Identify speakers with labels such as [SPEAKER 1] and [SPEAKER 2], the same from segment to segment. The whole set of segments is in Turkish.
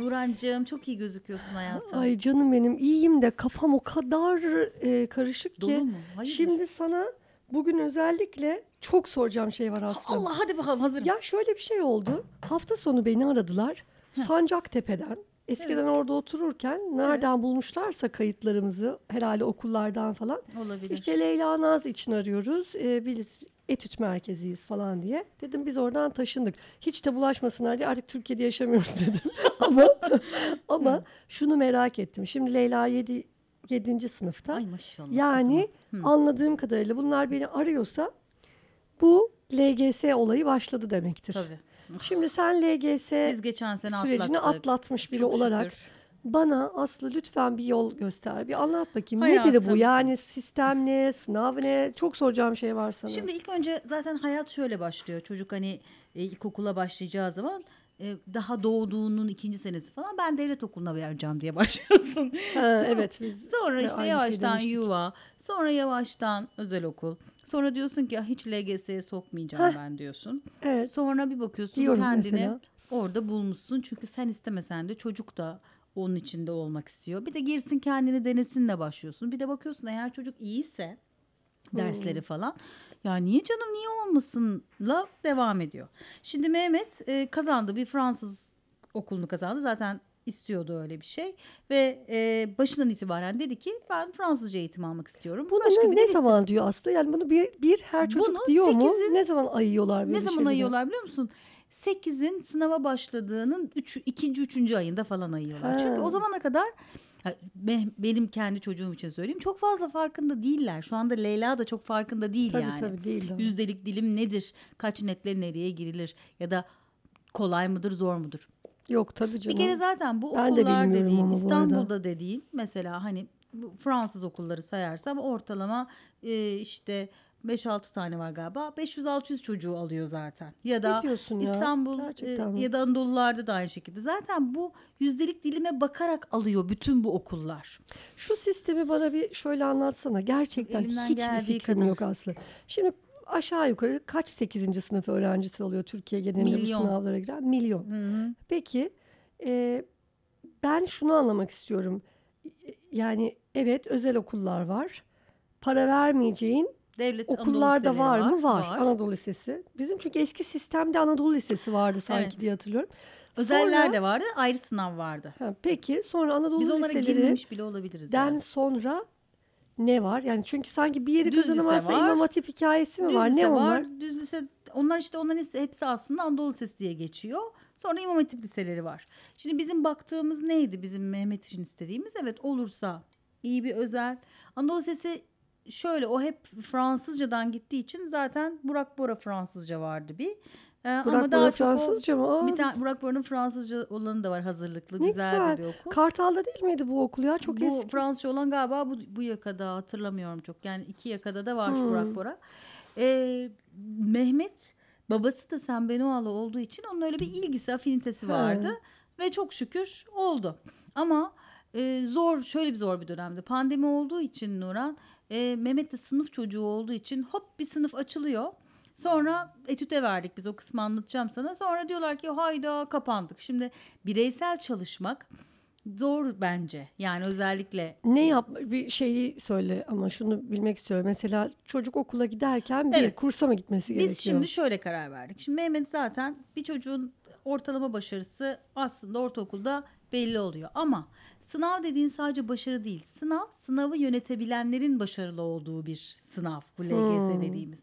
[SPEAKER 1] Nurancığım çok iyi gözüküyorsun hayatım.
[SPEAKER 2] Ay canım benim iyiyim de kafam o kadar e, karışık
[SPEAKER 1] Dolu
[SPEAKER 2] ki.
[SPEAKER 1] mu? Hayır.
[SPEAKER 2] Şimdi sana bugün özellikle çok soracağım şey var aslında.
[SPEAKER 1] Allah hadi bakalım hazırım.
[SPEAKER 2] Ya şöyle bir şey oldu. Hafta sonu beni aradılar. Sancaktepe'den. Eskiden orada otururken nereden bulmuşlarsa kayıtlarımızı herhalde okullardan falan.
[SPEAKER 1] Olabilir.
[SPEAKER 2] İşte Leyla Naz için arıyoruz. Ee, biz etüt merkeziyiz falan diye. Dedim biz oradan taşındık. Hiç de bulaşmasınlar diye artık Türkiye'de yaşamıyoruz dedim. ama ama şunu merak ettim. Şimdi Leyla 7 7. sınıfta.
[SPEAKER 1] Ay maşallah.
[SPEAKER 2] Yani anladığım kadarıyla bunlar beni arıyorsa bu LGS olayı başladı demektir.
[SPEAKER 1] Tabii.
[SPEAKER 2] Şimdi sen LGS
[SPEAKER 1] Biz geçen sene
[SPEAKER 2] sürecini
[SPEAKER 1] atlattık.
[SPEAKER 2] atlatmış biri
[SPEAKER 1] Çok
[SPEAKER 2] olarak
[SPEAKER 1] şükür.
[SPEAKER 2] Bana Aslı lütfen bir yol göster. Bir anlat bakayım. Nedir bu? Yani sistem ne? Sınav ne? Çok soracağım şey var sana.
[SPEAKER 1] Şimdi ilk önce zaten hayat şöyle başlıyor. Çocuk hani e, ilkokula başlayacağı zaman e, daha doğduğunun ikinci senesi falan ben devlet okuluna vereceğim diye başlıyorsun.
[SPEAKER 2] ha, evet biz
[SPEAKER 1] Sonra
[SPEAKER 2] de
[SPEAKER 1] işte
[SPEAKER 2] aynı şeyi
[SPEAKER 1] yavaştan
[SPEAKER 2] demiştik.
[SPEAKER 1] yuva, sonra yavaştan özel okul. Sonra diyorsun ki "Ah, hiç LGS'ye sokmayacağım ben diyorsun.
[SPEAKER 2] Evet.
[SPEAKER 1] Sonra bir bakıyorsun
[SPEAKER 2] Diyorum
[SPEAKER 1] kendini
[SPEAKER 2] mesela.
[SPEAKER 1] orada bulmuşsun. Çünkü sen istemesen de çocuk da onun içinde olmak istiyor. Bir de girsin kendini denesinle başlıyorsun. Bir de bakıyorsun eğer çocuk iyiyse dersleri falan. Ya niye canım niye olmasınla devam ediyor. Şimdi Mehmet e, kazandı bir Fransız okulunu kazandı. Zaten istiyordu öyle bir şey ve e, başından itibaren dedi ki ben Fransızca eğitim almak istiyorum.
[SPEAKER 2] Bunu
[SPEAKER 1] Başka
[SPEAKER 2] ne, zaman diyor Aslı? Yani bunu bir, bir her çocuk
[SPEAKER 1] Bunu
[SPEAKER 2] diyor mu? Ne zaman ayıyorlar böyle
[SPEAKER 1] Ne zaman ayıyorlar biliyor musun? 8'in sınava başladığının 3. ikinci, üçüncü ayında falan ayıyorlar.
[SPEAKER 2] Ha.
[SPEAKER 1] Çünkü o zamana kadar benim kendi çocuğum için söyleyeyim çok fazla farkında değiller. Şu anda Leyla da çok farkında değil
[SPEAKER 2] Tabii,
[SPEAKER 1] yani.
[SPEAKER 2] tabii, değil.
[SPEAKER 1] Yüzdelik dilim nedir? Kaç netle nereye girilir? Ya da kolay mıdır zor mudur?
[SPEAKER 2] Yok tabii canım.
[SPEAKER 1] Bir kere zaten bu
[SPEAKER 2] Ben de
[SPEAKER 1] okullar
[SPEAKER 2] bilmiyorum
[SPEAKER 1] dediğin. İstanbul'da dediğin mesela hani bu Fransız okulları sayarsam ortalama e, işte 5-6 tane var galiba. 500-600 çocuğu alıyor zaten. Ya da
[SPEAKER 2] ya?
[SPEAKER 1] İstanbul e,
[SPEAKER 2] Gerçekten mi?
[SPEAKER 1] ya da Anadolularda da aynı şekilde. Zaten bu yüzdelik dilime bakarak alıyor bütün bu okullar.
[SPEAKER 2] Şu sistemi bana bir şöyle anlatsana. Gerçekten
[SPEAKER 1] Elimden
[SPEAKER 2] hiçbir fikrim
[SPEAKER 1] kadar.
[SPEAKER 2] yok Aslı. Şimdi aşağı yukarı kaç 8. sınıf öğrencisi oluyor Türkiye genelinde
[SPEAKER 1] Milyon.
[SPEAKER 2] bu sınavlara giren? Milyon. Peki e, ben şunu anlamak istiyorum. Yani evet özel okullar var. Para vermeyeceğin
[SPEAKER 1] Devlet
[SPEAKER 2] okullar da
[SPEAKER 1] Anadolu
[SPEAKER 2] var mı? Var. Anadolu Lisesi. Bizim çünkü eski sistemde Anadolu Lisesi vardı sanki
[SPEAKER 1] Evet.
[SPEAKER 2] diye hatırlıyorum.
[SPEAKER 1] Özeller
[SPEAKER 2] Sonra-
[SPEAKER 1] de vardı, ayrı sınav vardı.
[SPEAKER 2] Ha, peki sonra Anadolu
[SPEAKER 1] Biz onlara
[SPEAKER 2] liseleri
[SPEAKER 1] girmemiş bile olabiliriz.
[SPEAKER 2] den
[SPEAKER 1] yani.
[SPEAKER 2] sonra ne var? Yani çünkü sanki bir yeri
[SPEAKER 1] Düz
[SPEAKER 2] kazanamazsa
[SPEAKER 1] var.
[SPEAKER 2] İmam Hatip hikayesi mi
[SPEAKER 1] Düz
[SPEAKER 2] var?
[SPEAKER 1] lise
[SPEAKER 2] Ne
[SPEAKER 1] var.
[SPEAKER 2] onlar?
[SPEAKER 1] Düz lise onlar işte onların hepsi aslında Anadolu Lisesi diye geçiyor. Sonra İmam Hatip liseleri var. Şimdi bizim baktığımız neydi bizim Mehmet için istediğimiz? Evet olursa iyi bir özel. Anadolu Lisesi şöyle o hep Fransızcadan gittiği için zaten Burak Bora Fransızca vardı bir. Ee,
[SPEAKER 2] Burak Bora Fransızca mı? Aa,
[SPEAKER 1] bir tane Burak Bora'nın Fransızca olanı da var hazırlıklı
[SPEAKER 2] ne
[SPEAKER 1] güzel,
[SPEAKER 2] güzel.
[SPEAKER 1] bir okul.
[SPEAKER 2] Kartal'da değil miydi bu okul ya? Çok
[SPEAKER 1] bu
[SPEAKER 2] eski.
[SPEAKER 1] Fransızca olan galiba bu, bu yakada hatırlamıyorum çok. Yani iki yakada da var
[SPEAKER 2] Hmm.
[SPEAKER 1] Burak Bora. Ee, Mehmet babası da Sen Benoğlu olduğu için onun öyle bir ilgisi, afinitesi vardı. Ve çok şükür oldu. Ama e, zor, şöyle bir zor bir dönemde. Pandemi olduğu için Nuran, e, Mehmet de sınıf çocuğu olduğu için hop bir sınıf açılıyor. Sonra etüte verdik biz o kısmı anlatacağım sana. Sonra diyorlar ki hayda kapandık. Şimdi bireysel çalışmak zor bence. Yani özellikle
[SPEAKER 2] Ne yap bir şeyi söyle ama şunu bilmek istiyorum. Mesela çocuk okula giderken bir
[SPEAKER 1] Evet.
[SPEAKER 2] kursa mı gitmesi gerekiyor?
[SPEAKER 1] Biz şimdi şöyle karar verdik. Şimdi Mehmet zaten bir çocuğun ortalama başarısı aslında ortaokulda belli oluyor. Ama sınav dediğin sadece başarı değil. Sınav, sınavı yönetebilenlerin başarılı olduğu bir sınav bu LGS
[SPEAKER 2] Hmm.
[SPEAKER 1] dediğimiz.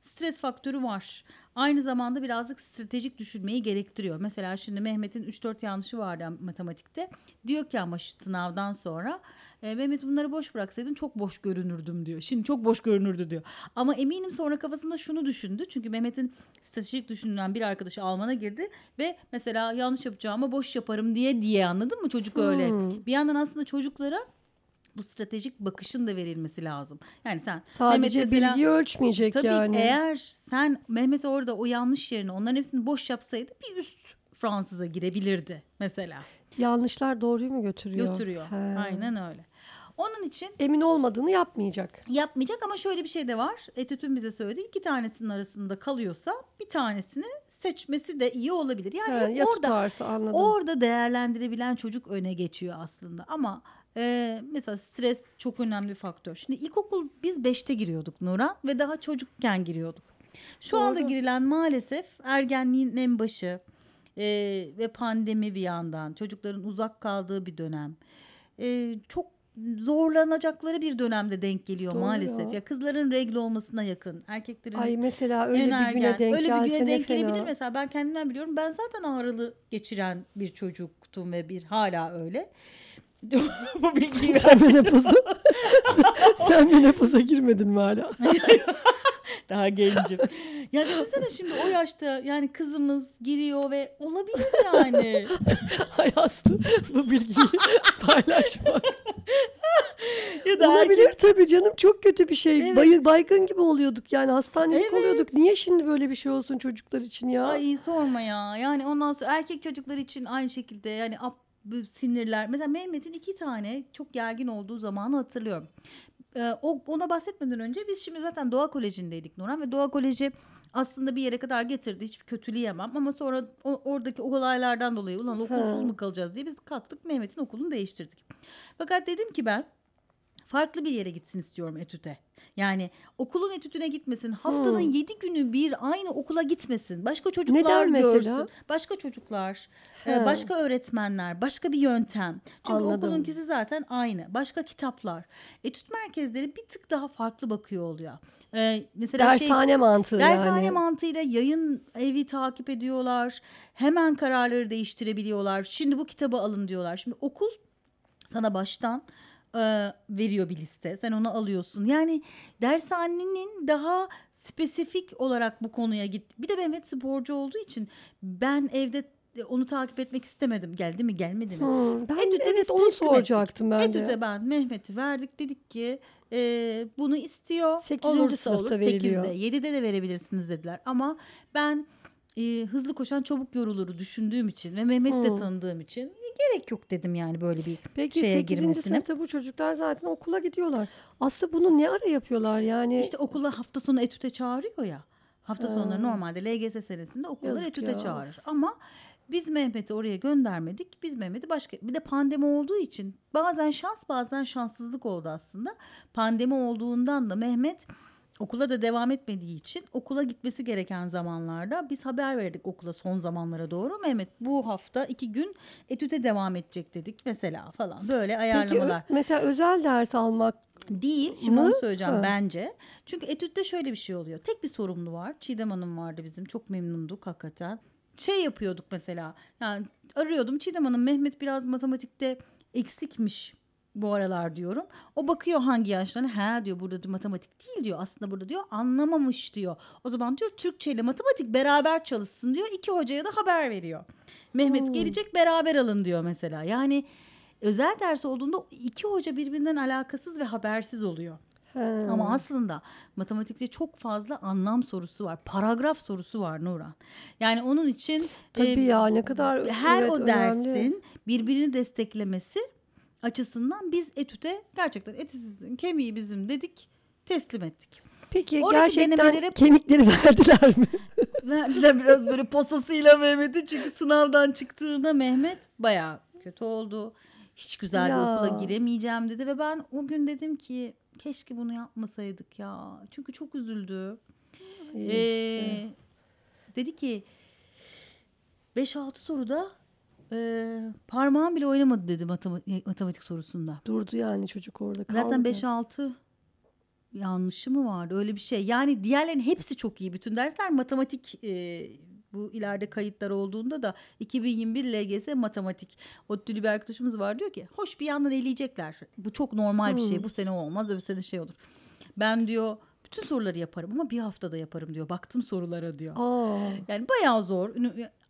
[SPEAKER 1] Stres faktörü var. Aynı zamanda birazcık stratejik düşünmeyi gerektiriyor. Mesela şimdi Mehmet'in 3-4 yanlışı vardı matematikte. Diyor ki ama sınavdan sonra e, Mehmet bunları boş bıraksaydın çok boş görünürdüm diyor. Şimdi çok boş görünürdü diyor. Ama eminim sonra kafasında şunu düşündü. Çünkü Mehmet'in stratejik düşünen bir arkadaşı Alman'a girdi ve mesela yanlış yapacağıma boş yaparım diye diye anladın mı çocuk öyle.
[SPEAKER 2] Hmm.
[SPEAKER 1] Bir yandan aslında çocuklara bu stratejik bakışın da verilmesi lazım. Yani sen
[SPEAKER 2] Sadece
[SPEAKER 1] Mehmet mesela-
[SPEAKER 2] bilgiyi ölçmeyecek
[SPEAKER 1] Tabii
[SPEAKER 2] yani.
[SPEAKER 1] ki eğer sen Mehmet orada o yanlış yerine onların hepsini boş yapsaydı bir üst Fransız'a girebilirdi mesela.
[SPEAKER 2] Yanlışlar doğruyu mu götürüyor?
[SPEAKER 1] Götürüyor.
[SPEAKER 2] He.
[SPEAKER 1] Aynen öyle. Onun için
[SPEAKER 2] Emin olmadığını yapmayacak.
[SPEAKER 1] yapmayacak ama şöyle bir şey de var. Etüt'ün bize söylediği iki tanesinin arasında kalıyorsa bir tanesini seçmesi de iyi olabilir. Yani hep
[SPEAKER 2] ya
[SPEAKER 1] orada
[SPEAKER 2] tutarsa anladım.
[SPEAKER 1] orada değerlendirebilen çocuk öne geçiyor aslında. Ama e, mesela stres çok önemli bir faktör. Şimdi ilkokul biz 5'te giriyorduk Nuran ve daha çocukken giriyorduk. Şu anda
[SPEAKER 2] Doğru.
[SPEAKER 1] girilen maalesef ergenliğin en başı e, ve pandemi bir yandan çocukların uzak kaldığı bir dönem. E, çok zorlanacakları bir dönemde denk geliyor
[SPEAKER 2] Doğru
[SPEAKER 1] maalesef.
[SPEAKER 2] ya.
[SPEAKER 1] Kızların regl olmasına yakın, erkeklerin
[SPEAKER 2] Ay mesela öyle
[SPEAKER 1] en
[SPEAKER 2] bir güne denk
[SPEAKER 1] öyle bir güne
[SPEAKER 2] ne
[SPEAKER 1] denk
[SPEAKER 2] fena.
[SPEAKER 1] gelebilir mesela ben kendimden biliyorum ben zaten ağrılı geçiren bir çocuktum ve bir hala öyle bu bilgiyi
[SPEAKER 2] Sen menopoza, sen, sen menopoza girmedin mi hala?
[SPEAKER 1] daha gencim ya düşünsene şimdi o yaşta yani kızımız giriyor ve olabilir yani
[SPEAKER 2] Hay Aslı bu bilgiyi paylaşmak.
[SPEAKER 1] ya da
[SPEAKER 2] Olabilir tabii canım çok kötü bir şey.
[SPEAKER 1] Evet.
[SPEAKER 2] Bayı- baygın gibi oluyorduk yani hastanelik
[SPEAKER 1] Evet.
[SPEAKER 2] oluyorduk. Niye şimdi böyle bir şey olsun çocuklar için ya?
[SPEAKER 1] Ay sorma ya. Yani ondan sonra erkek çocuklar için aynı şekilde yani ap, bu sinirler. Mesela Mehmet'in iki tane çok gergin olduğu zamanı hatırlıyorum. Ee, o ona bahsetmeden önce biz şimdi zaten Doğa Koleji'ndeydik Nurhan ve Doğa Koleji aslında bir yere kadar getirdi. Hiç kötüleyemem ama sonra o- oradaki olaylardan dolayı ulan okulsuz mu kalacağız diye biz kalktık Mehmet'in okulunu değiştirdik. Fakat dedim ki ben farklı bir yere gitsin istiyorum etüte. Yani okulun etütüne gitmesin. Haftanın
[SPEAKER 2] Hmm.
[SPEAKER 1] yedi günü bir aynı okula gitmesin. Başka çocuklar
[SPEAKER 2] Neden mesela?
[SPEAKER 1] görsün. Başka çocuklar,
[SPEAKER 2] He.
[SPEAKER 1] başka öğretmenler, başka bir yöntem. Çünkü
[SPEAKER 2] Anladım.
[SPEAKER 1] okulunkisi zaten aynı. Başka kitaplar. Etüt merkezleri bir tık daha farklı bakıyor oluyor. E, mesela şey
[SPEAKER 2] Dershane mantığı
[SPEAKER 1] Dershane
[SPEAKER 2] yani.
[SPEAKER 1] mantığıyla yayın evi takip ediyorlar. Hemen kararları değiştirebiliyorlar. Şimdi bu kitabı alın diyorlar. Şimdi okul sana baştan e, veriyor bir liste. Sen onu alıyorsun. Yani dershanenin daha spesifik olarak bu konuya git. Bir de Mehmet sporcu olduğu için ben evde onu takip etmek istemedim. Geldi mi gelmedi mi?
[SPEAKER 2] Hmm, ben
[SPEAKER 1] Etüte biz
[SPEAKER 2] evet onu
[SPEAKER 1] teslim
[SPEAKER 2] soracaktım ben de.
[SPEAKER 1] Etüte ben Mehmet'i verdik dedik ki e, bunu istiyor.
[SPEAKER 2] Sekizinci
[SPEAKER 1] Olursa
[SPEAKER 2] sınıfta
[SPEAKER 1] olur.
[SPEAKER 2] veriliyor.
[SPEAKER 1] 8'de 7'de de verebilirsiniz dediler. Ama ben e, hızlı koşan çabuk yoruluru düşündüğüm için ve Mehmet'i de
[SPEAKER 2] Hmm.
[SPEAKER 1] tanıdığım için gerek yok dedim yani böyle bir
[SPEAKER 2] Peki
[SPEAKER 1] şeye
[SPEAKER 2] 8.
[SPEAKER 1] girmesine.
[SPEAKER 2] sınıfta bu çocuklar zaten okula gidiyorlar. Aslında bunu ne ara yapıyorlar yani?
[SPEAKER 1] İşte okullar hafta sonu etüte çağırıyor ya. Hafta
[SPEAKER 2] Ha.
[SPEAKER 1] sonları normalde LGS senesinde okullar
[SPEAKER 2] Yazık
[SPEAKER 1] etüte
[SPEAKER 2] ya.
[SPEAKER 1] çağırır. Ama biz Mehmet'i oraya göndermedik. Biz Mehmet'i başka bir de pandemi olduğu için bazen şans bazen şanssızlık oldu aslında. Pandemi olduğundan da Mehmet okula da devam etmediği için okula gitmesi gereken zamanlarda biz haber verdik okula son zamanlara doğru. Mehmet bu hafta iki gün etüte devam edecek dedik mesela falan böyle
[SPEAKER 2] Peki
[SPEAKER 1] ayarlamalar.
[SPEAKER 2] ö- mesela özel ders almak
[SPEAKER 1] Değil. Şimdi
[SPEAKER 2] Mı?
[SPEAKER 1] onu söyleyeceğim
[SPEAKER 2] Ha.
[SPEAKER 1] bence. Çünkü etütte şöyle bir şey oluyor. Tek bir sorumlu var. Çiğdem Hanım vardı bizim. Çok memnunduk hakikaten. Şey yapıyorduk mesela. Yani arıyordum. Çiğdem Hanım Mehmet biraz matematikte eksikmiş bu aralar diyorum. O bakıyor hangi yaşlarına. Ha diyor burada diyor, matematik değil diyor. Aslında burada diyor anlamamış diyor. O zaman diyor Türkçe ile matematik beraber çalışsın diyor. İki hocaya da haber veriyor. Mehmet
[SPEAKER 2] Hmm.
[SPEAKER 1] gelecek beraber alın diyor mesela. Yani özel ders olduğunda iki hoca birbirinden alakasız ve habersiz oluyor.
[SPEAKER 2] He.
[SPEAKER 1] Ama aslında matematikte çok fazla anlam sorusu var. Paragraf sorusu var Nuran. Yani onun için
[SPEAKER 2] Tabii
[SPEAKER 1] e,
[SPEAKER 2] ya ne kadar
[SPEAKER 1] her
[SPEAKER 2] evet,
[SPEAKER 1] o
[SPEAKER 2] önemli.
[SPEAKER 1] dersin birbirini desteklemesi açısından biz etüte gerçekten eti sizin kemiği bizim dedik teslim ettik.
[SPEAKER 2] Peki
[SPEAKER 1] Oradaki
[SPEAKER 2] gerçekten
[SPEAKER 1] denemelere-
[SPEAKER 2] kemikleri verdiler mi?
[SPEAKER 1] Verdiler biraz böyle posasıyla Mehmet'i çünkü sınavdan çıktığında Mehmet bayağı kötü oldu. Hiç güzel bir
[SPEAKER 2] Ya.
[SPEAKER 1] okula giremeyeceğim dedi ve ben o gün dedim ki keşke bunu yapmasaydık ya. Çünkü çok üzüldü.
[SPEAKER 2] Ay
[SPEAKER 1] Ee,
[SPEAKER 2] işte.
[SPEAKER 1] dedi ki 5-6 soruda e, parmağım bile oynamadı dedi matematik, matematik sorusunda.
[SPEAKER 2] Durdu yani çocuk orada kaldı.
[SPEAKER 1] Zaten 5-6 yanlışı mı vardı öyle bir şey. Yani diğerlerin hepsi çok iyi. Bütün dersler matematik e, bu ileride kayıtlar olduğunda da 2021 LGS matematik. ODTÜ'lü bir arkadaşımız var diyor ki hoş bir yandan eleyecekler. Bu çok normal bir şey.
[SPEAKER 2] Hmm.
[SPEAKER 1] Bu sene olmaz öbür sene şey olur. Ben diyor bütün soruları yaparım ama bir haftada yaparım diyor. Baktım sorulara diyor.
[SPEAKER 2] Aa.
[SPEAKER 1] Yani bayağı zor.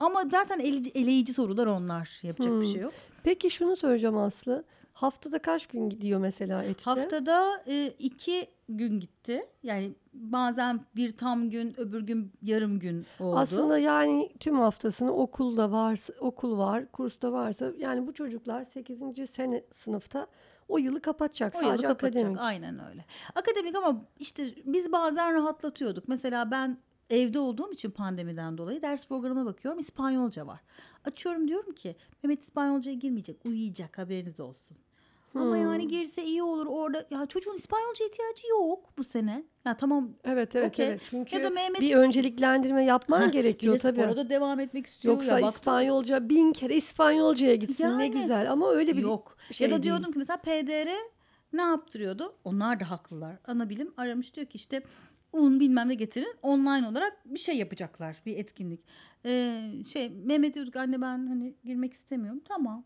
[SPEAKER 1] Ama zaten eleyici, eleyici sorular onlar. Yapacak bir
[SPEAKER 2] Hmm.
[SPEAKER 1] şey yok.
[SPEAKER 2] Peki şunu söyleyeceğim Aslı. Haftada kaç gün gidiyor mesela etüte?
[SPEAKER 1] Haftada e, iki gün gitti. Yani bazen bir tam gün öbür gün yarım gün oldu.
[SPEAKER 2] Aslında yani tüm haftasını okulda varsa okul var, kursta varsa yani bu çocuklar 8. sene sınıfta o yılı kapatacak
[SPEAKER 1] O yılı
[SPEAKER 2] sadece
[SPEAKER 1] kapatacak.
[SPEAKER 2] akademik.
[SPEAKER 1] Aynen öyle. Akademik ama işte biz bazen rahatlatıyorduk. Mesela ben evde olduğum için pandemiden dolayı ders programına bakıyorum. İspanyolca var. Açıyorum diyorum ki Mehmet İspanyolcaya girmeyecek. Uyuyacak haberiniz olsun. Ama
[SPEAKER 2] Hmm.
[SPEAKER 1] yani girse iyi olur orada. Ya çocuğun İspanyolca ihtiyacı yok bu sene. Ya tamam
[SPEAKER 2] Evet evet
[SPEAKER 1] Okey.
[SPEAKER 2] evet. Çünkü
[SPEAKER 1] Ya da Mehmet-
[SPEAKER 2] bir önceliklendirme yapman
[SPEAKER 1] bir
[SPEAKER 2] gerekiyor
[SPEAKER 1] de
[SPEAKER 2] tabii.
[SPEAKER 1] spora da devam etmek istiyor.
[SPEAKER 2] Yoksa
[SPEAKER 1] ya, baktım-
[SPEAKER 2] İspanyolca bin kere İspanyolcaya gitsin ne
[SPEAKER 1] Yani.
[SPEAKER 2] güzel ama öyle bir
[SPEAKER 1] Yok.
[SPEAKER 2] şey
[SPEAKER 1] ya da diyordum ki mesela PDR ne yaptırıyordu? Onlar da haklılar. Ana bilim aramış diyor ki işte un bilmem ne getirin online olarak bir şey yapacaklar bir etkinlik. Ee, şey Mehmet diyorduk anne ben hani girmek istemiyorum. Tamam.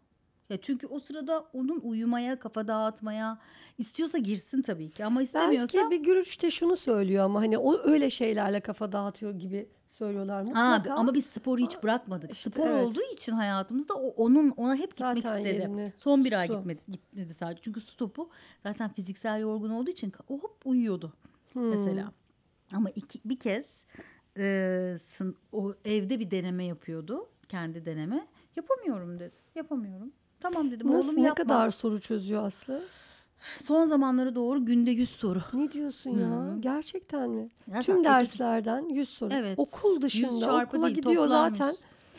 [SPEAKER 1] Ya çünkü o sırada onun uyumaya, kafa dağıtmaya istiyorsa girsin tabii ki ama istemiyorsa
[SPEAKER 2] Belki bir gürüç de şunu söylüyor ama hani o öyle şeylerle kafa dağıtıyor gibi söylüyorlar mutlaka.
[SPEAKER 1] Abi ama biz sporu hiç bırakmadık.
[SPEAKER 2] işte
[SPEAKER 1] Spor
[SPEAKER 2] evet.
[SPEAKER 1] olduğu için hayatımızda o, onun ona hep gitmek
[SPEAKER 2] Zaten
[SPEAKER 1] istedi.
[SPEAKER 2] yerini
[SPEAKER 1] Son bir ay gitmedi, gitmedi sadece. Çünkü su topu zaten fiziksel yorgun olduğu için o hop uyuyordu
[SPEAKER 2] Hmm.
[SPEAKER 1] mesela. Ama iki, bir kez e, sın, o evde bir deneme yapıyordu. Kendi deneme. Yapamıyorum dedi. Yapamıyorum. Tamam dedim.
[SPEAKER 2] Nasıl
[SPEAKER 1] Oğlum
[SPEAKER 2] ne
[SPEAKER 1] yapma.
[SPEAKER 2] kadar soru çözüyor Aslı?
[SPEAKER 1] Son zamanlara doğru günde 100 soru.
[SPEAKER 2] Ne diyorsun ya?
[SPEAKER 1] Hı.
[SPEAKER 2] Gerçekten mi?
[SPEAKER 1] Zaten
[SPEAKER 2] Tüm
[SPEAKER 1] etüt-
[SPEAKER 2] derslerde 100 soru.
[SPEAKER 1] Evet.
[SPEAKER 2] Okul
[SPEAKER 1] 100
[SPEAKER 2] dışında okula
[SPEAKER 1] değil,
[SPEAKER 2] gidiyor
[SPEAKER 1] toplanmış.
[SPEAKER 2] zaten.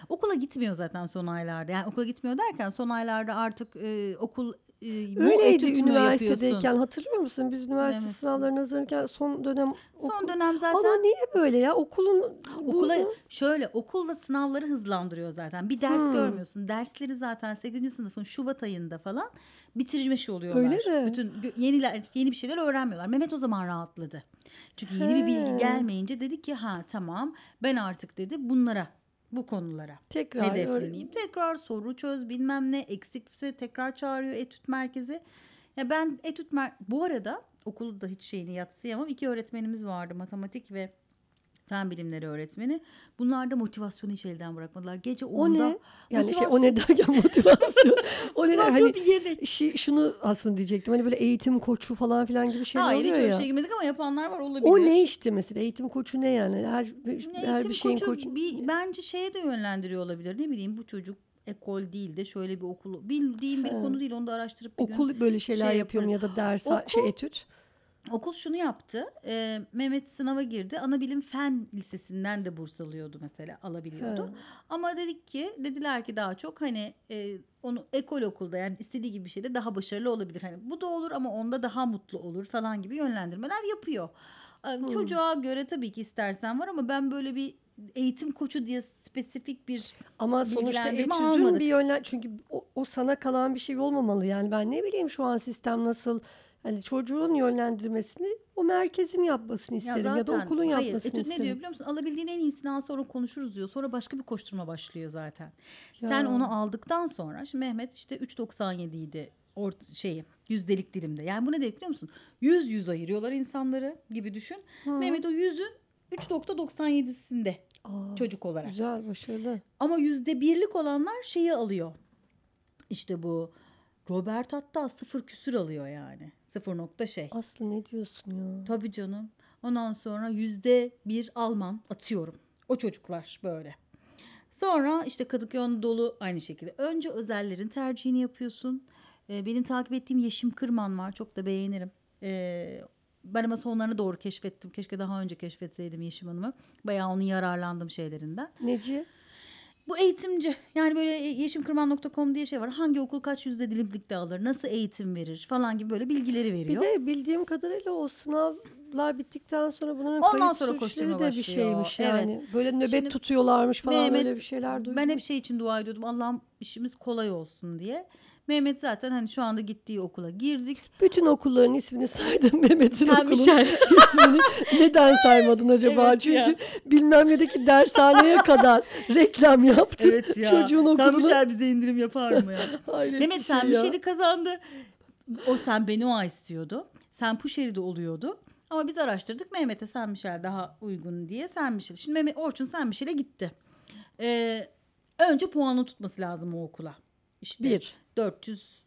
[SPEAKER 1] Okula gitmiyor zaten son aylarda. Yani okula gitmiyor derken son aylarda artık e, okul e, bu
[SPEAKER 2] Öyleydi
[SPEAKER 1] etüt mü
[SPEAKER 2] üniversitedeyken
[SPEAKER 1] yapıyorsun?
[SPEAKER 2] hatırlıyor musun? Biz üniversite
[SPEAKER 1] Evet.
[SPEAKER 2] sınavlarına hazırlanırken son dönem
[SPEAKER 1] Son
[SPEAKER 2] okul-
[SPEAKER 1] dönem zaten
[SPEAKER 2] Ama niye böyle ya? Okulun
[SPEAKER 1] okula şöyle okulda sınavları hızlandırıyor zaten. Bir ders
[SPEAKER 2] Hmm.
[SPEAKER 1] görmüyorsun. Dersleri zaten 8. sınıfın Şubat ayında falan bitirmiş oluyorlar.
[SPEAKER 2] Öyle mi?
[SPEAKER 1] Bütün gö- yeniler yeni bir şeyler öğrenmiyorlar. Mehmet o zaman rahatladı. Çünkü yeni bir bilgi gelmeyince dedi ki ha tamam ben artık dedi bunlara bu konulara
[SPEAKER 2] tekrar öyle-
[SPEAKER 1] hedefleneyim. Tekrar soru çöz bilmem ne eksikse tekrar çağırıyor etüt merkezi. Ya ben etüt mer bu arada okulda hiç şeyini yatsıyamam. İki öğretmenimiz vardı matematik ve fen bilimleri öğretmeni. Bunlar da motivasyonu hiç elden bırakmadılar. Gece
[SPEAKER 2] O
[SPEAKER 1] 10'da
[SPEAKER 2] ne? Yani şey o ne derken motivasyon. o ne hani
[SPEAKER 1] bir yere.
[SPEAKER 2] şi- şunu aslında diyecektim. Hani böyle eğitim koçu falan filan gibi şeyler
[SPEAKER 1] Hayır hiç
[SPEAKER 2] oluyor
[SPEAKER 1] öyle
[SPEAKER 2] ya.
[SPEAKER 1] bir şey girmedik ama yapanlar var olabilir.
[SPEAKER 2] o ne işte mesela eğitim koçu ne yani? Her bir- her
[SPEAKER 1] Eğitim
[SPEAKER 2] bir şeyin
[SPEAKER 1] koçu,
[SPEAKER 2] koçu.
[SPEAKER 1] bir, bence şeye de yönlendiriyor olabilir. Ne bileyim bu çocuk ekol değil de şöyle bir okulu bildiğim bir
[SPEAKER 2] He.
[SPEAKER 1] konu değil onu da araştırıp bir gün
[SPEAKER 2] Okul böyle şeyler
[SPEAKER 1] şey
[SPEAKER 2] yapıyor mu ya da ders
[SPEAKER 1] Okul-
[SPEAKER 2] şey etüt.
[SPEAKER 1] Okul şunu yaptı. e, Mehmet sınava girdi. Ana bilim fen lisesinden de burs alıyordu mesela alabiliyordu.
[SPEAKER 2] He.
[SPEAKER 1] Ama dedik ki dediler ki daha çok hani e, onu ekol okulda yani istediği gibi bir şeyde daha başarılı olabilir. Hani bu da olur ama onda daha mutlu olur falan gibi yönlendirmeler yapıyor. E, Çocuğa göre tabii ki istersen var ama ben böyle bir eğitim koçu diye spesifik bir
[SPEAKER 2] Ama sonuçta etüdün bir yönlen çünkü o, o sana kalan bir şey olmamalı yani ben ne bileyim şu an sistem nasıl hani çocuğun yönlendirmesini o merkezin yapmasını isterim ya, da okulun
[SPEAKER 1] hayır,
[SPEAKER 2] yapmasını
[SPEAKER 1] etüt
[SPEAKER 2] isterim.
[SPEAKER 1] ne diyor biliyor musun? Alabildiğin en iyisini al sonra konuşuruz diyor. Sonra başka bir koşturma başlıyor zaten. Sen
[SPEAKER 2] Ya.
[SPEAKER 1] onu aldıktan sonra şimdi Mehmet işte 3.97 idi ort şeyi yüzdelik dilimde. Yani bu ne demek biliyor musun? 100 100 ayırıyorlar insanları gibi düşün. Mehmet o 100'ün 3.97'sinde
[SPEAKER 2] Aa,
[SPEAKER 1] çocuk olarak.
[SPEAKER 2] güzel başarılı.
[SPEAKER 1] Ama yüzde birlik olanlar şeyi alıyor. İşte bu Robert hatta sıfır küsür alıyor yani. Sıfır nokta şey.
[SPEAKER 2] Aslı ne diyorsun ya?
[SPEAKER 1] Tabii canım. Ondan sonra yüzde bir Alman atıyorum. O çocuklar böyle. Sonra işte Kadıköy Anadolu aynı şekilde. Önce özellerin tercihini yapıyorsun. Ee, benim takip ettiğim Yeşim Kırman var. Çok da beğenirim. Ee, ben ama sonlarını doğru keşfettim. Keşke daha önce keşfetseydim Yeşim Hanım'ı. Bayağı onun yararlandım şeylerinden.
[SPEAKER 2] Neci?
[SPEAKER 1] Bu eğitimci yani böyle yeşimkırman.com diye şey var. Hangi okul kaç yüzde dilimlikte alır, nasıl eğitim verir falan gibi böyle bilgileri
[SPEAKER 2] Bir
[SPEAKER 1] veriyor.
[SPEAKER 2] de bildiğim kadarıyla o sınavlar bittikten sonra bunların
[SPEAKER 1] Ondan
[SPEAKER 2] kayıt
[SPEAKER 1] sonra koşturma
[SPEAKER 2] de bir
[SPEAKER 1] başlıyor.
[SPEAKER 2] şeymiş
[SPEAKER 1] Evet.
[SPEAKER 2] yani. Böyle nöbet
[SPEAKER 1] Şimdi
[SPEAKER 2] tutuyorlarmış falan
[SPEAKER 1] Mehmet,
[SPEAKER 2] öyle bir şeyler duydum.
[SPEAKER 1] Ben hep şey için dua ediyordum. Allah'ım işimiz kolay olsun diye. Mehmet zaten hani şu anda gittiği okula girdik.
[SPEAKER 2] Bütün okulların ismini saydım Mehmet'in
[SPEAKER 1] Sen
[SPEAKER 2] okulun
[SPEAKER 1] Michel.
[SPEAKER 2] ismini. Neden saymadın acaba?
[SPEAKER 1] Evet ya.
[SPEAKER 2] Çünkü bilmem nedeki dershaneye kadar reklam yaptın.
[SPEAKER 1] Evet ya.
[SPEAKER 2] Çocuğun
[SPEAKER 1] Sen
[SPEAKER 2] okulunu.
[SPEAKER 1] Michel bize indirim yapar mı ya?
[SPEAKER 2] Hayret
[SPEAKER 1] Mehmet
[SPEAKER 2] bir
[SPEAKER 1] sen
[SPEAKER 2] şey
[SPEAKER 1] bir
[SPEAKER 2] ya.
[SPEAKER 1] şeyi kazandı. O sen Benoa istiyordu. Sen Puşeri'de oluyordu. Ama biz araştırdık Mehmet'e Sen Michel daha uygun diye Sen Michel. Şimdi Mehmet Orçun Sen Michel'e gitti. Ee, önce puanı tutması lazım o okula. İşte
[SPEAKER 2] Bir.
[SPEAKER 1] 400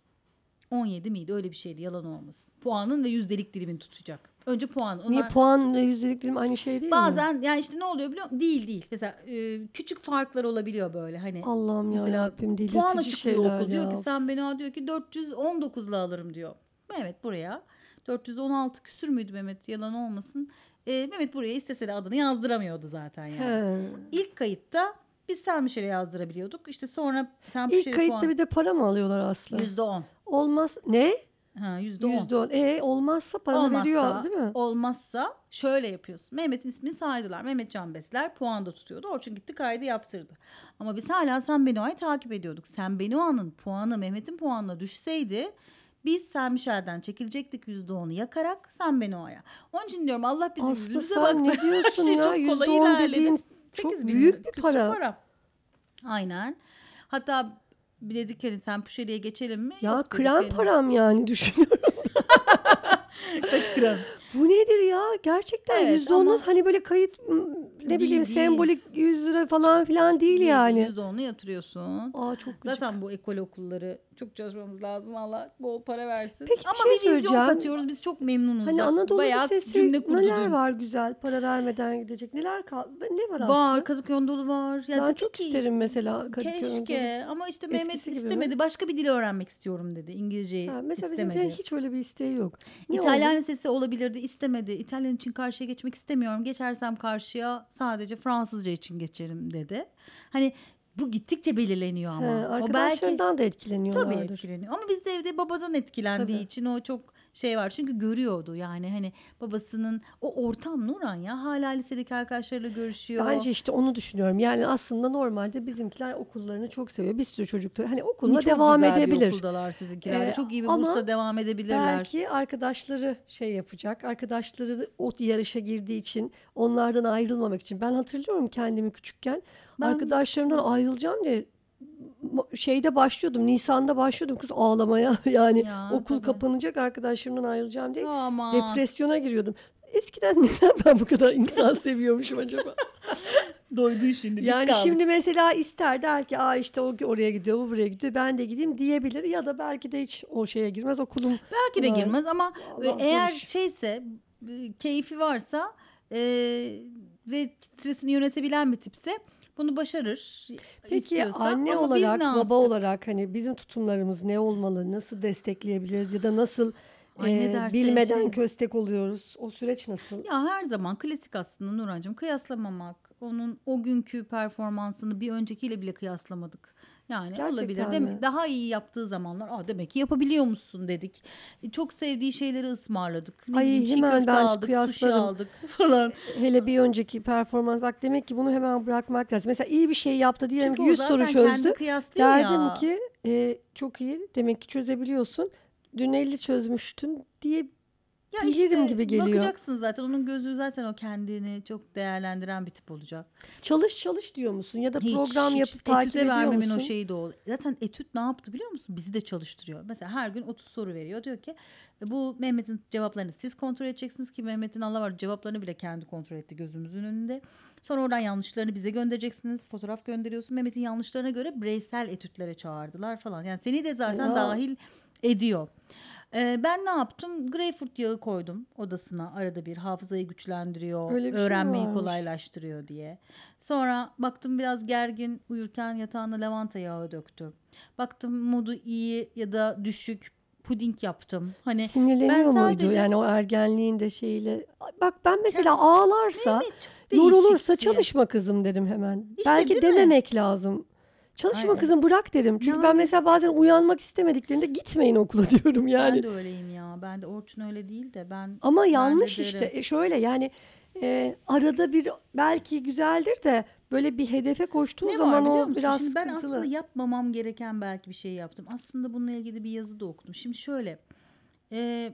[SPEAKER 1] 17 miydi öyle bir şeydi yalan olmasın. Puanın ve yüzdelik dilimini tutacak. Önce puan.
[SPEAKER 2] Niye
[SPEAKER 1] Onlar-
[SPEAKER 2] puan ve yüzdelik dilim aynı şey değil mi?
[SPEAKER 1] Bazen yani işte ne oluyor biliyor musun? Değil değil. Mesela e, küçük farklar olabiliyor böyle hani.
[SPEAKER 2] Allah'ım ya Rabbim
[SPEAKER 1] Puan
[SPEAKER 2] delirtici
[SPEAKER 1] açıklıyor
[SPEAKER 2] şeyler
[SPEAKER 1] okul.
[SPEAKER 2] ya.
[SPEAKER 1] Diyor ki sen beni al diyor ki 419'la alırım diyor. Mehmet buraya 416 küsür müydü Mehmet yalan olmasın. E, Mehmet buraya istese de adını yazdıramıyordu zaten yani.
[SPEAKER 2] He.
[SPEAKER 1] İlk kayıtta biz Sermişer'e yazdırabiliyorduk. İşte sonra sen
[SPEAKER 2] İlk kayıtta bir de para mı alıyorlar Aslı?
[SPEAKER 1] Yüzde on.
[SPEAKER 2] Olmaz. Ne?
[SPEAKER 1] Ha, yüzde on.
[SPEAKER 2] Yüzde on. E olmazsa para
[SPEAKER 1] Olmazsa,
[SPEAKER 2] veriyor değil mi?
[SPEAKER 1] olmazsa şöyle yapıyorsun. Mehmet'in ismini saydılar. Mehmet Can Besler puan da tutuyordu. Orçun gitti kaydı yaptırdı. Ama biz hala Sen Benoa'yı takip ediyorduk. Sen Benoa'nın puanı Mehmet'in puanına düşseydi biz Sen Michel'den çekilecektik yüzde onu yakarak Sen Benoa'ya. Onun için diyorum Allah bizim
[SPEAKER 2] Aslı
[SPEAKER 1] yüzümüze baktı.
[SPEAKER 2] ne
[SPEAKER 1] Her
[SPEAKER 2] diyorsun
[SPEAKER 1] şey
[SPEAKER 2] ya?
[SPEAKER 1] çok
[SPEAKER 2] Yüzde
[SPEAKER 1] kolay
[SPEAKER 2] on
[SPEAKER 1] ilerledi.
[SPEAKER 2] dediğin çok
[SPEAKER 1] 8 bin
[SPEAKER 2] büyük bir
[SPEAKER 1] küsur
[SPEAKER 2] para.
[SPEAKER 1] Aynen. Hatta bir dedik hani sen Puşeli'ye geçelim mi?
[SPEAKER 2] Ya
[SPEAKER 1] Yok
[SPEAKER 2] krem param yani düşünüyorum.
[SPEAKER 1] Kaç krem?
[SPEAKER 2] Bu nedir ya? Gerçekten
[SPEAKER 1] Evet,
[SPEAKER 2] yüzde
[SPEAKER 1] ama-
[SPEAKER 2] Hani böyle kayıt m, ne
[SPEAKER 1] Değil,
[SPEAKER 2] bileyim
[SPEAKER 1] değil.
[SPEAKER 2] sembolik 100 lira falan filan değil yani.
[SPEAKER 1] Yüzde onu yatırıyorsun.
[SPEAKER 2] Aa çok gıcık.
[SPEAKER 1] Zaten bu ekol okulları çok çalışmamız lazım. Allah bol para versin.
[SPEAKER 2] Peki bir
[SPEAKER 1] Ama
[SPEAKER 2] şey
[SPEAKER 1] bir vizyon
[SPEAKER 2] söyleyeceğim.
[SPEAKER 1] katıyoruz. Biz çok memnunuz.
[SPEAKER 2] Hani
[SPEAKER 1] Bak,
[SPEAKER 2] Anadolu
[SPEAKER 1] bayağı
[SPEAKER 2] Lisesi
[SPEAKER 1] cümle kurdu
[SPEAKER 2] neler
[SPEAKER 1] dün.
[SPEAKER 2] var güzel para vermeden gidecek neler kal ne var aslında?
[SPEAKER 1] Var. Kadıköy Anadolu var. Ya
[SPEAKER 2] ben
[SPEAKER 1] tabii
[SPEAKER 2] çok
[SPEAKER 1] ki
[SPEAKER 2] isterim mesela Kadıköy
[SPEAKER 1] Keşke ama işte Mehmet
[SPEAKER 2] Eskisi gibi mi?
[SPEAKER 1] istemedi. Başka bir dil öğrenmek istiyorum dedi. İngilizceyi
[SPEAKER 2] Ha, mesela
[SPEAKER 1] istemedi.
[SPEAKER 2] bizimkilerin hiç öyle bir isteği yok. Ne
[SPEAKER 1] İtalyan
[SPEAKER 2] oldu?
[SPEAKER 1] lisesi olabilirdi istemedi. İtalyan için karşıya geçmek istemiyorum. Geçersem karşıya sadece Fransızca için geçerim dedi. Hani bu gittikçe belirleniyor ama.
[SPEAKER 2] He,
[SPEAKER 1] o belki
[SPEAKER 2] arkadaşlarından da etkileniyorlardır.
[SPEAKER 1] Tabii etkileniyor. Ama bizde evde babadan etkilendiği
[SPEAKER 2] Tabii.
[SPEAKER 1] için o çok şey var. Çünkü görüyordu yani hani babasının o ortam Nuran ya hala lisedeki arkadaşlarıyla görüşüyor.
[SPEAKER 2] Bence işte onu düşünüyorum. Yani aslında normalde bizimkiler okullarını çok seviyor. Bir sürü çocuk da hani okuluna
[SPEAKER 1] çok
[SPEAKER 2] devam
[SPEAKER 1] güzel bir
[SPEAKER 2] edebilir.
[SPEAKER 1] okuldalar sizinkiler.
[SPEAKER 2] Ee,
[SPEAKER 1] çok iyi bir bursla devam edebilirler.
[SPEAKER 2] Belki arkadaşları şey yapacak. Arkadaşları o yarışa girdiği için onlardan ayrılmamak için. Ben hatırlıyorum kendimi küçükken.
[SPEAKER 1] Ben-
[SPEAKER 2] Arkadaşlarımdan ayrılacağım diye şeyde başlıyordum. Nisan'da başlıyordum kız ağlamaya. Yani
[SPEAKER 1] Ya,
[SPEAKER 2] okul
[SPEAKER 1] tabii.
[SPEAKER 2] kapanacak arkadaşlarımdan ayrılacağım diye.
[SPEAKER 1] Aman.
[SPEAKER 2] Depresyona giriyordum. Eskiden neden ben bu kadar insan seviyormuşum acaba?
[SPEAKER 1] Doydun şimdi. biz
[SPEAKER 2] Yani
[SPEAKER 1] kaldık.
[SPEAKER 2] şimdi mesela ister der ki Aa işte o oraya gidiyor bu buraya gidiyor ben de gideyim diyebilir ya da belki de hiç o şeye girmez okulum.
[SPEAKER 1] belki de girmez ama
[SPEAKER 2] Allah
[SPEAKER 1] eğer
[SPEAKER 2] zor iş.
[SPEAKER 1] şeyse e, keyfi varsa e, ve stresini yönetebilen bir tipse bunu başarır.
[SPEAKER 2] Peki
[SPEAKER 1] istiyorsa.
[SPEAKER 2] anne
[SPEAKER 1] Ama
[SPEAKER 2] olarak baba
[SPEAKER 1] yaptık?
[SPEAKER 2] olarak hani bizim tutumlarımız ne olmalı nasıl destekleyebiliriz ya da nasıl
[SPEAKER 1] Ay ne
[SPEAKER 2] e,
[SPEAKER 1] derse
[SPEAKER 2] bilmeden
[SPEAKER 1] şey.
[SPEAKER 2] köstek oluyoruz o süreç nasıl?
[SPEAKER 1] Ya her zaman klasik aslında Nurhancığım kıyaslamamak. Onun o günkü performansını bir öncekiyle bile kıyaslamadık. Yani
[SPEAKER 2] Gerçekten
[SPEAKER 1] olabilir.
[SPEAKER 2] mi?
[SPEAKER 1] Demek, daha iyi yaptığı zamanlar Aa, demek ki yapabiliyor musun dedik. Çok sevdiği şeyleri ısmarladık. Ne
[SPEAKER 2] Ay,
[SPEAKER 1] bileyim,
[SPEAKER 2] hemen ben
[SPEAKER 1] aldık,
[SPEAKER 2] kıyaslarım.
[SPEAKER 1] aldık falan.
[SPEAKER 2] Hele bir önceki performans bak demek ki bunu hemen bırakmak lazım. Mesela iyi bir şey yaptı diyelim
[SPEAKER 1] Çünkü
[SPEAKER 2] ki
[SPEAKER 1] o
[SPEAKER 2] 100 soru çözdü. Derdim
[SPEAKER 1] ya.
[SPEAKER 2] ki e, çok iyi demek ki çözebiliyorsun. Dün 50 çözmüştün diye
[SPEAKER 1] Ya
[SPEAKER 2] bilirim gibi geliyor.
[SPEAKER 1] Bakacaksın zaten onun gözü zaten o kendini çok değerlendiren bir tip olacak.
[SPEAKER 2] çalış çalış diyor musun ya da
[SPEAKER 1] Hiç,
[SPEAKER 2] program
[SPEAKER 1] hiç.
[SPEAKER 2] yapıp takip
[SPEAKER 1] Etüte
[SPEAKER 2] ediyor
[SPEAKER 1] vermemin
[SPEAKER 2] musun?
[SPEAKER 1] o şeyi de o. Zaten etüt ne yaptı biliyor musun? Bizi de çalıştırıyor. Mesela her gün 30 soru veriyor. Diyor ki "E, bu Mehmet'in cevaplarını siz kontrol edeceksiniz ki Mehmet'in Allah var cevaplarını bile kendi kontrol etti gözümüzün önünde. Sonra oradan yanlışlarını bize göndereceksiniz. Fotoğraf gönderiyorsun. Mehmet'in yanlışlarına göre bireysel etütlere çağırdılar falan. Yani seni de zaten
[SPEAKER 2] Ya.
[SPEAKER 1] dahil ediyor. Ee, ben ne yaptım? Greyfurt yağı koydum odasına. Arada bir hafızayı güçlendiriyor,
[SPEAKER 2] Öyle bir şey mi
[SPEAKER 1] öğrenmeyi
[SPEAKER 2] varmış?
[SPEAKER 1] kolaylaştırıyor diye. Sonra baktım biraz gergin uyurken yatağına lavanta yağı döktüm. Baktım modu iyi ya da düşük puding yaptım. Hani
[SPEAKER 2] Sinirleniyor
[SPEAKER 1] ben
[SPEAKER 2] muydu
[SPEAKER 1] sadece-
[SPEAKER 2] yani o ergenliğin de şeyiyle? Bak ben mesela ağlarsa,
[SPEAKER 1] çok
[SPEAKER 2] yorulursa çalışma kızım derim hemen.
[SPEAKER 1] İşte
[SPEAKER 2] Belki
[SPEAKER 1] değil mi?
[SPEAKER 2] dememek lazım. Çalışma
[SPEAKER 1] Aynen.
[SPEAKER 2] kızım bırak derim. Çünkü ben
[SPEAKER 1] Yani-
[SPEAKER 2] mesela bazen uyanmak istemediklerinde gitmeyin okula diyorum yani.
[SPEAKER 1] Ben de öyleyim ya. Ben de Orçun öyle değil de ben
[SPEAKER 2] Ama
[SPEAKER 1] ben de
[SPEAKER 2] yanlış
[SPEAKER 1] derim.
[SPEAKER 2] işte. E şöyle yani e, arada bir belki güzeldir de böyle bir hedefe koştuğun
[SPEAKER 1] Ne var
[SPEAKER 2] zaman
[SPEAKER 1] biliyor
[SPEAKER 2] o biraz
[SPEAKER 1] Şimdi ben
[SPEAKER 2] sıkıntılı.
[SPEAKER 1] aslında yapmamam gereken belki bir şey yaptım. Aslında bununla ilgili bir yazı da okudum. Şimdi şöyle e,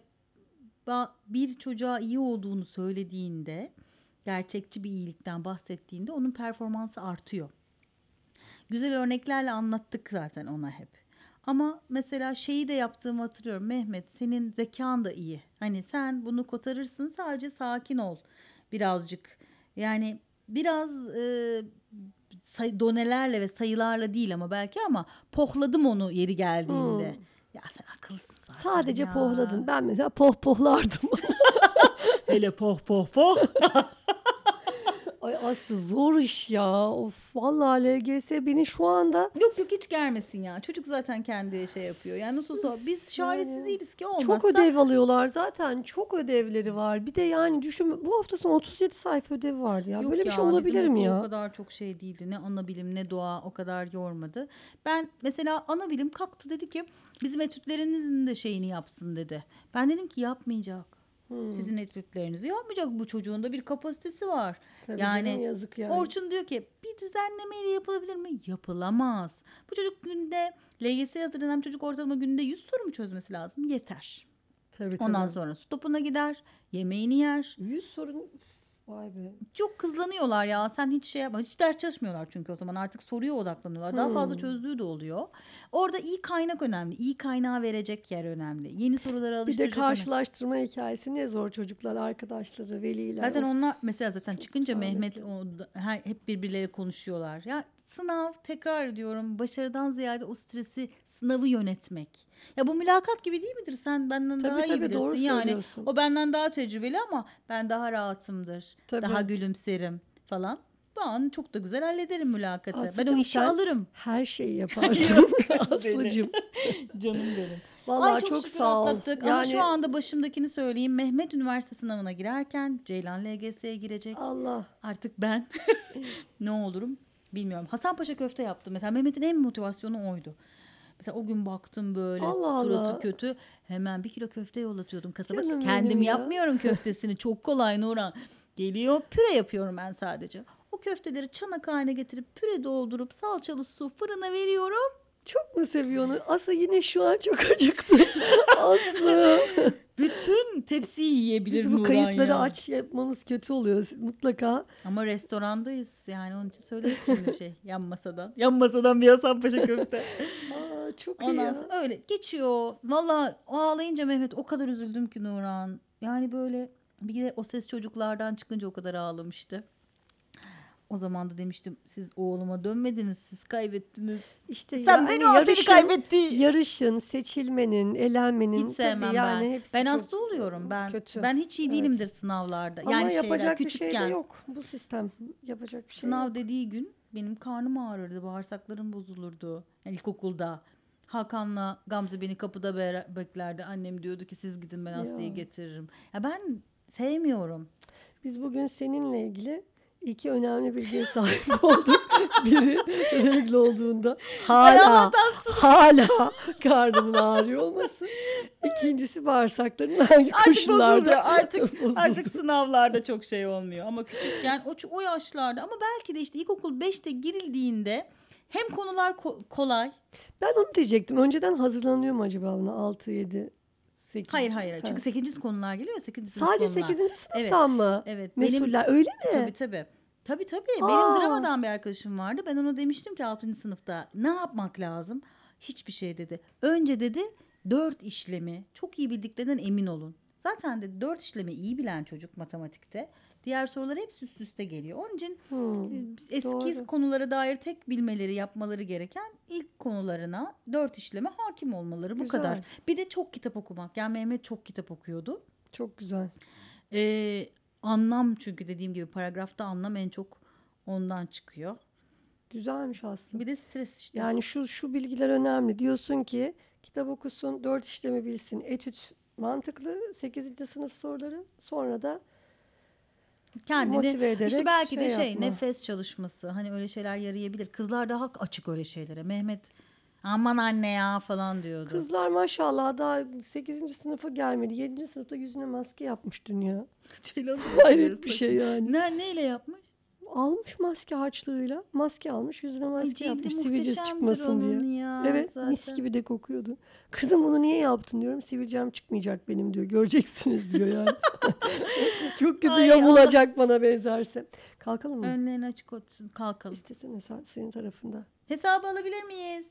[SPEAKER 1] bir çocuğa iyi olduğunu söylediğinde gerçekçi bir iyilikten bahsettiğinde onun performansı artıyor. Güzel örneklerle anlattık zaten ona hep. Ama mesela şeyi de yaptığımı hatırlıyorum. Mehmet senin zekan da iyi. Hani sen bunu kotarırsın sadece sakin ol birazcık. Yani biraz e, say- donelerle ve sayılarla değil ama belki ama pohladım onu yeri geldiğinde.
[SPEAKER 2] Hmm.
[SPEAKER 1] Ya sen akıllısın zaten
[SPEAKER 2] Sadece
[SPEAKER 1] ya.
[SPEAKER 2] pohladın. Ben mesela poh pohlardım.
[SPEAKER 1] Hele poh poh poh.
[SPEAKER 2] Aslı zor iş ya. Of vallahi LGS beni şu anda
[SPEAKER 1] yok yok hiç germesin ya. Çocuk zaten kendi şey yapıyor. Yani nasıl olsa biz çaresiz değiliz ki olmazsa.
[SPEAKER 2] çok ödev alıyorlar zaten. Çok ödevleri var. Bir de yani düşün bu hafta sonu 37 sayfa ödevi vardı ya.
[SPEAKER 1] Yok
[SPEAKER 2] Böyle bir
[SPEAKER 1] ya,
[SPEAKER 2] şey olabilir
[SPEAKER 1] bizim
[SPEAKER 2] mi
[SPEAKER 1] okul
[SPEAKER 2] ya?
[SPEAKER 1] O kadar çok şey değildi. Ne ana bilim ne doğa o kadar yormadı. Ben mesela ana bilim kalktı dedi ki bizim etütlerinizin de şeyini yapsın dedi. Ben dedim ki yapmayacak.
[SPEAKER 2] Hmm.
[SPEAKER 1] Sizin etütlerinizi yapmayacak. Bu çocuğun da bir kapasitesi var.
[SPEAKER 2] Tabii
[SPEAKER 1] yani
[SPEAKER 2] canım, yazık yani.
[SPEAKER 1] Orçun diyor ki bir düzenlemeyle yapılabilir mi? Yapılamaz. Bu çocuk günde LGS hazırlanan çocuk ortalama günde 100 soru mu çözmesi lazım? Yeter.
[SPEAKER 2] Tabii,
[SPEAKER 1] Ondan
[SPEAKER 2] tabii.
[SPEAKER 1] sonra stopuna gider, yemeğini yer.
[SPEAKER 2] 100 sorun vay be.
[SPEAKER 1] Çok kızlanıyorlar ya. Sen hiç şey yapma. Hiç ders çalışmıyorlar çünkü o zaman artık soruya odaklanıyorlar. Daha fazla
[SPEAKER 2] Hmm.
[SPEAKER 1] çözdüğü de oluyor. Orada iyi kaynak önemli. İyi kaynağı verecek yer önemli. Yeni soruları
[SPEAKER 2] Bir de
[SPEAKER 1] alıştıracak. önemli.
[SPEAKER 2] karşılaştırma hikayesi ne zor çocuklar, arkadaşları, veliler.
[SPEAKER 1] Zaten
[SPEAKER 2] Of.
[SPEAKER 1] onlar mesela zaten çıkınca. Mehmet o, her, hep birbirleriyle konuşuyorlar. Ya sınav tekrar ediyorum başarıdan ziyade o stresi sınavı yönetmek. Ya bu mülakat gibi değil midir? Sen benden
[SPEAKER 2] Tabii,
[SPEAKER 1] daha iyi
[SPEAKER 2] tabii,
[SPEAKER 1] bilirsin.
[SPEAKER 2] doğru
[SPEAKER 1] yani o benden daha tecrübeli ama ben daha rahatımdır.
[SPEAKER 2] Tabii.
[SPEAKER 1] Daha gülümserim falan. Ben çok da güzel hallederim mülakatı. ben o
[SPEAKER 2] Aslıcığım,
[SPEAKER 1] işi alırım.
[SPEAKER 2] Her şeyi yaparsın Aslıcığım.
[SPEAKER 1] Canım benim.
[SPEAKER 2] Vallahi
[SPEAKER 1] Ay
[SPEAKER 2] çok,
[SPEAKER 1] şükür
[SPEAKER 2] sağ ol.
[SPEAKER 1] atlattık. Ama
[SPEAKER 2] Yani
[SPEAKER 1] şu anda başımdakini söyleyeyim. Mehmet üniversite sınavına girerken Ceylan LGS'ye girecek.
[SPEAKER 2] Allah
[SPEAKER 1] Artık ben ne olurum bilmiyorum. Hasan Paşa köfte yaptım. Mesela Mehmet'in en motivasyonu oydu. Mesela o gün baktım böyle
[SPEAKER 2] Allah
[SPEAKER 1] suratı
[SPEAKER 2] Allah.
[SPEAKER 1] kötü. Hemen bir kilo köfte yollatıyordum kasaba.
[SPEAKER 2] Canım
[SPEAKER 1] Kendim
[SPEAKER 2] ya.
[SPEAKER 1] yapmıyorum köftesini. Çok kolay Nurhan. Geliyor püre yapıyorum ben sadece. O köfteleri çanak haline getirip püre doldurup salçalı su fırına veriyorum.
[SPEAKER 2] çok mu seviyor onu? Aslı yine şu an çok acıktı. Aslı.
[SPEAKER 1] Bütün tepsiyi yiyebilir
[SPEAKER 2] Biz bu
[SPEAKER 1] Nurhan
[SPEAKER 2] kayıtları
[SPEAKER 1] ya.
[SPEAKER 2] aç yapmamız kötü oluyor mutlaka.
[SPEAKER 1] Ama restorandayız yani onun için söyleriz şimdi bir şey. Yan masadan. Yan masadan bir Hasan Paşa köfte.
[SPEAKER 2] Aa, çok iyi
[SPEAKER 1] Ondan
[SPEAKER 2] ya.
[SPEAKER 1] sonra öyle geçiyor. Valla ağlayınca Mehmet o kadar üzüldüm ki Nurhan. Yani böyle bir de o ses çocuklardan çıkınca o kadar ağlamıştı. O zaman da demiştim siz oğluma dönmediniz siz kaybettiniz.
[SPEAKER 2] İşte
[SPEAKER 1] Sen
[SPEAKER 2] yani
[SPEAKER 1] beni o
[SPEAKER 2] yarışın-
[SPEAKER 1] kaybetti.
[SPEAKER 2] Yarışın, seçilmenin, elenmenin
[SPEAKER 1] Hiç sevmem
[SPEAKER 2] yani
[SPEAKER 1] ben.
[SPEAKER 2] hepsi
[SPEAKER 1] Ben hasta oluyorum ben.
[SPEAKER 2] kötü.
[SPEAKER 1] Ben hiç iyi
[SPEAKER 2] Evet.
[SPEAKER 1] değilimdir sınavlarda.
[SPEAKER 2] Ama
[SPEAKER 1] yani şeyler
[SPEAKER 2] yapacak bir
[SPEAKER 1] küçükken.
[SPEAKER 2] şey de yok. Bu sistem yapacak bir şey
[SPEAKER 1] Sınav
[SPEAKER 2] yok.
[SPEAKER 1] dediği gün benim karnım ağrırdı, bağırsaklarım bozulurdu. Yani ilkokulda. Hakan'la Gamze beni kapıda be- beklerdi. Annem diyordu ki siz gidin ben Aslı'yı getiririm. Ya ben sevmiyorum.
[SPEAKER 2] Biz bugün seninle ilgili iki önemli bilgiye sahip olduk. Biri regl olduğunda hala hala karnının ağrıyor olması. İkincisi bağırsakların hangi koşullarda
[SPEAKER 1] Artık
[SPEAKER 2] bozuldu.
[SPEAKER 1] artık sınavlarda çok şey olmuyor ama küçükken o o yaşlarda ama belki de işte ilkokul 5'te girildiğinde hem konular ko- kolay.
[SPEAKER 2] Ben onu diyecektim. Önceden hazırlanıyor mu acaba buna 6 7 8?
[SPEAKER 1] Hayır hayır. Çünkü 8. konular geliyor ya 8. sınıf
[SPEAKER 2] sadece
[SPEAKER 1] konular.
[SPEAKER 2] 8. sınıftan mı?
[SPEAKER 1] Evet. Benim
[SPEAKER 2] Mesuller öyle mi?
[SPEAKER 1] Tabii tabii. Tabii tabii.
[SPEAKER 2] Aa.
[SPEAKER 1] Benim dramadan bir arkadaşım vardı. Ben ona demiştim ki 6. sınıfta ne yapmak lazım? Hiçbir şey dedi. Önce dedi dört işlemi çok iyi bildiklerinden emin olun. Zaten de dört işlemi iyi bilen çocuk matematikte. Diğer sorular hep üst üste geliyor. Onun için
[SPEAKER 2] Hmm.
[SPEAKER 1] e, eski
[SPEAKER 2] doğru.
[SPEAKER 1] konulara dair tek bilmeleri yapmaları gereken ilk konularına dört işleme hakim olmaları bu
[SPEAKER 2] Güzel.
[SPEAKER 1] kadar. Bir de çok kitap okumak. Yani Mehmet çok kitap okuyordu.
[SPEAKER 2] Çok güzel.
[SPEAKER 1] Ee, anlam çünkü dediğim gibi paragrafta anlam en çok ondan çıkıyor.
[SPEAKER 2] Güzelmiş aslında.
[SPEAKER 1] Bir de stres işte.
[SPEAKER 2] Yani şu şu bilgiler önemli. Diyorsun ki kitap okusun, dört işlemi bilsin. Etüt mantıklı 8. sınıf soruları. Sonra da
[SPEAKER 1] Kendini
[SPEAKER 2] motive ederek
[SPEAKER 1] işte belki de
[SPEAKER 2] şey
[SPEAKER 1] şey
[SPEAKER 2] yapma.
[SPEAKER 1] nefes çalışması hani öyle şeyler yarayabilir. Kızlar daha açık öyle şeylere. Mehmet aman anne ya falan diyordu.
[SPEAKER 2] kızlar maşallah daha 8. sınıfa gelmedi. 7. sınıfta yüzüne maske yapmış dünya.
[SPEAKER 1] Ceylan
[SPEAKER 2] Hayret bir şey yani.
[SPEAKER 1] Ne, neyle yapmış?
[SPEAKER 2] almış maske harçlığıyla maske almış yüzüne maske
[SPEAKER 1] Cildi
[SPEAKER 2] yapmış sivilcesi çıkmasın diye.
[SPEAKER 1] Ya,
[SPEAKER 2] evet
[SPEAKER 1] zaten.
[SPEAKER 2] mis gibi de kokuyordu. Kızım onu niye yaptın diyorum sivilcem çıkmayacak benim diyor göreceksiniz diyor yani. Çok kötü
[SPEAKER 1] Ay
[SPEAKER 2] yamulacak Allah. bana benzerse. Kalkalım mı?
[SPEAKER 1] Önlerin açık olsun kalkalım.
[SPEAKER 2] İstesene sen, senin tarafında.
[SPEAKER 1] Hesabı alabilir miyiz?